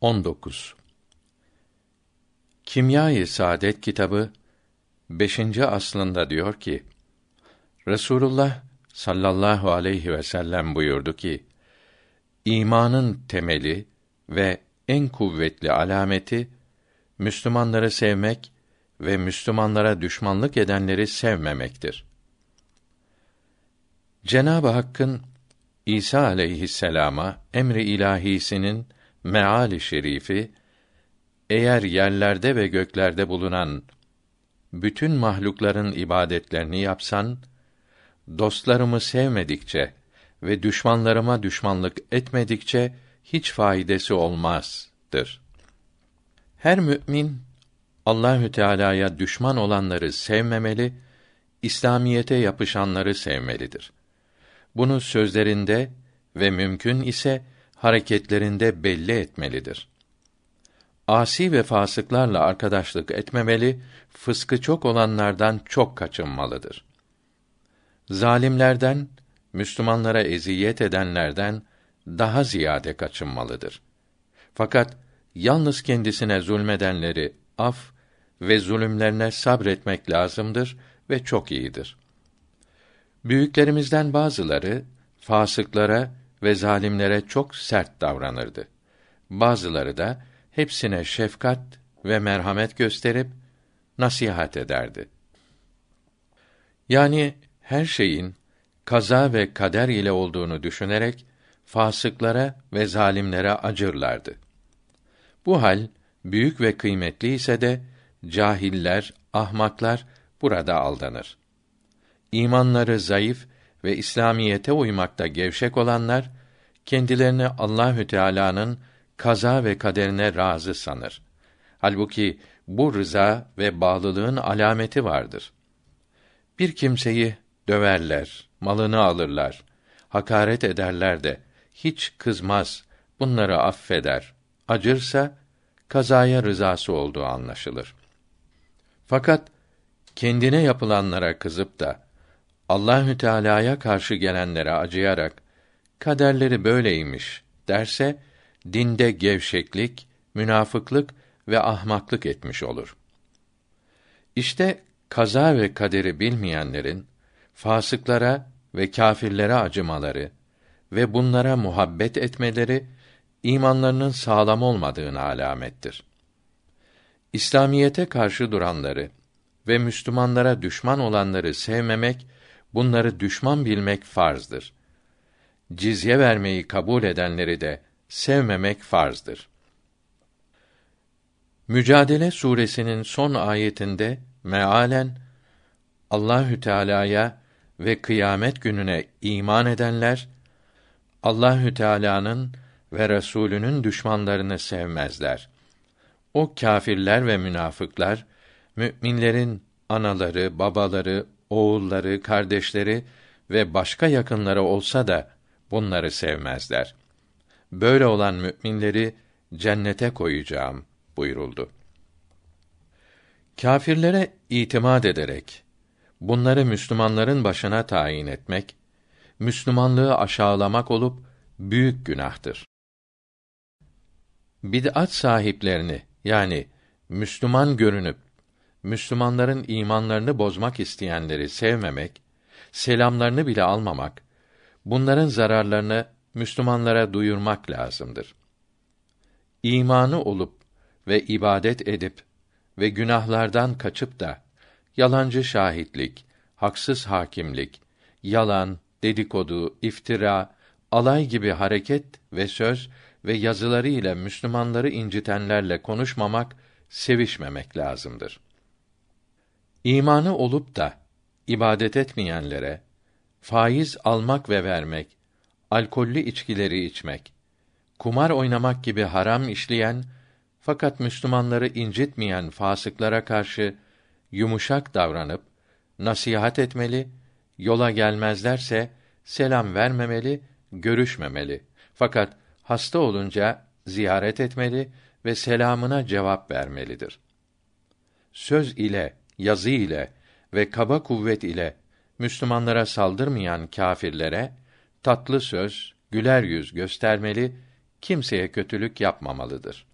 19 Kimya-i Saadet kitabı 5. aslında diyor ki Resulullah sallallahu aleyhi ve sellem buyurdu ki imanın temeli ve en kuvvetli alameti Müslümanları sevmek ve Müslümanlara düşmanlık edenleri sevmemektir. Cenab-ı Hakk'ın İsa aleyhisselama emri ilahisinin meali şerifi eğer yerlerde ve göklerde bulunan bütün mahlukların ibadetlerini yapsan dostlarımı sevmedikçe ve düşmanlarıma düşmanlık etmedikçe hiç faydası olmazdır. Her mümin Allahü Teala'ya düşman olanları sevmemeli, İslamiyete yapışanları sevmelidir. Bunu sözlerinde ve mümkün ise hareketlerinde belli etmelidir. Asi ve fasıklarla arkadaşlık etmemeli, fıskı çok olanlardan çok kaçınmalıdır. Zalimlerden, Müslümanlara eziyet edenlerden daha ziyade kaçınmalıdır. Fakat yalnız kendisine zulmedenleri af ve zulümlerine sabretmek lazımdır ve çok iyidir. Büyüklerimizden bazıları fasıklara ve zalimlere çok sert davranırdı. Bazıları da hepsine şefkat ve merhamet gösterip nasihat ederdi. Yani her şeyin kaza ve kader ile olduğunu düşünerek fasıklara ve zalimlere acırlardı. Bu hal büyük ve kıymetli ise de cahiller, ahmaklar burada aldanır. İmanları zayıf ve İslamiyete uymakta gevşek olanlar kendilerini Allahü Teala'nın kaza ve kaderine razı sanır. Halbuki bu rıza ve bağlılığın alameti vardır. Bir kimseyi döverler, malını alırlar, hakaret ederler de hiç kızmaz, bunları affeder. Acırsa kazaya rızası olduğu anlaşılır. Fakat kendine yapılanlara kızıp da Allahü Teala'ya karşı gelenlere acıyarak kaderleri böyleymiş derse dinde gevşeklik, münafıklık ve ahmaklık etmiş olur. İşte kaza ve kaderi bilmeyenlerin fasıklara ve kâfirlere acımaları ve bunlara muhabbet etmeleri imanlarının sağlam olmadığını alamettir. İslamiyete karşı duranları ve Müslümanlara düşman olanları sevmemek, bunları düşman bilmek farzdır. Cizye vermeyi kabul edenleri de sevmemek farzdır. Mücadele suresinin son ayetinde mealen Allahü Teala'ya ve kıyamet gününe iman edenler Allahü Teala'nın ve Resulünün düşmanlarını sevmezler. O kâfirler ve münafıklar müminlerin anaları, babaları, oğulları, kardeşleri ve başka yakınları olsa da bunları sevmezler. Böyle olan müminleri cennete koyacağım buyuruldu. Kâfirlere itimat ederek bunları Müslümanların başına tayin etmek, Müslümanlığı aşağılamak olup büyük günahtır. Bid'at sahiplerini yani Müslüman görünüp Müslümanların imanlarını bozmak isteyenleri sevmemek, selamlarını bile almamak, bunların zararlarını Müslümanlara duyurmak lazımdır. İmanı olup ve ibadet edip ve günahlardan kaçıp da yalancı şahitlik, haksız hakimlik, yalan, dedikodu, iftira, alay gibi hareket ve söz ve yazıları ile Müslümanları incitenlerle konuşmamak, sevişmemek lazımdır. İmanı olup da ibadet etmeyenlere faiz almak ve vermek, alkollü içkileri içmek, kumar oynamak gibi haram işleyen fakat Müslümanları incitmeyen fasıklara karşı yumuşak davranıp nasihat etmeli, yola gelmezlerse selam vermemeli, görüşmemeli. Fakat hasta olunca ziyaret etmeli ve selamına cevap vermelidir. Söz ile, yazı ile ve kaba kuvvet ile Müslümanlara saldırmayan kâfirlere tatlı söz, güler yüz göstermeli, kimseye kötülük yapmamalıdır.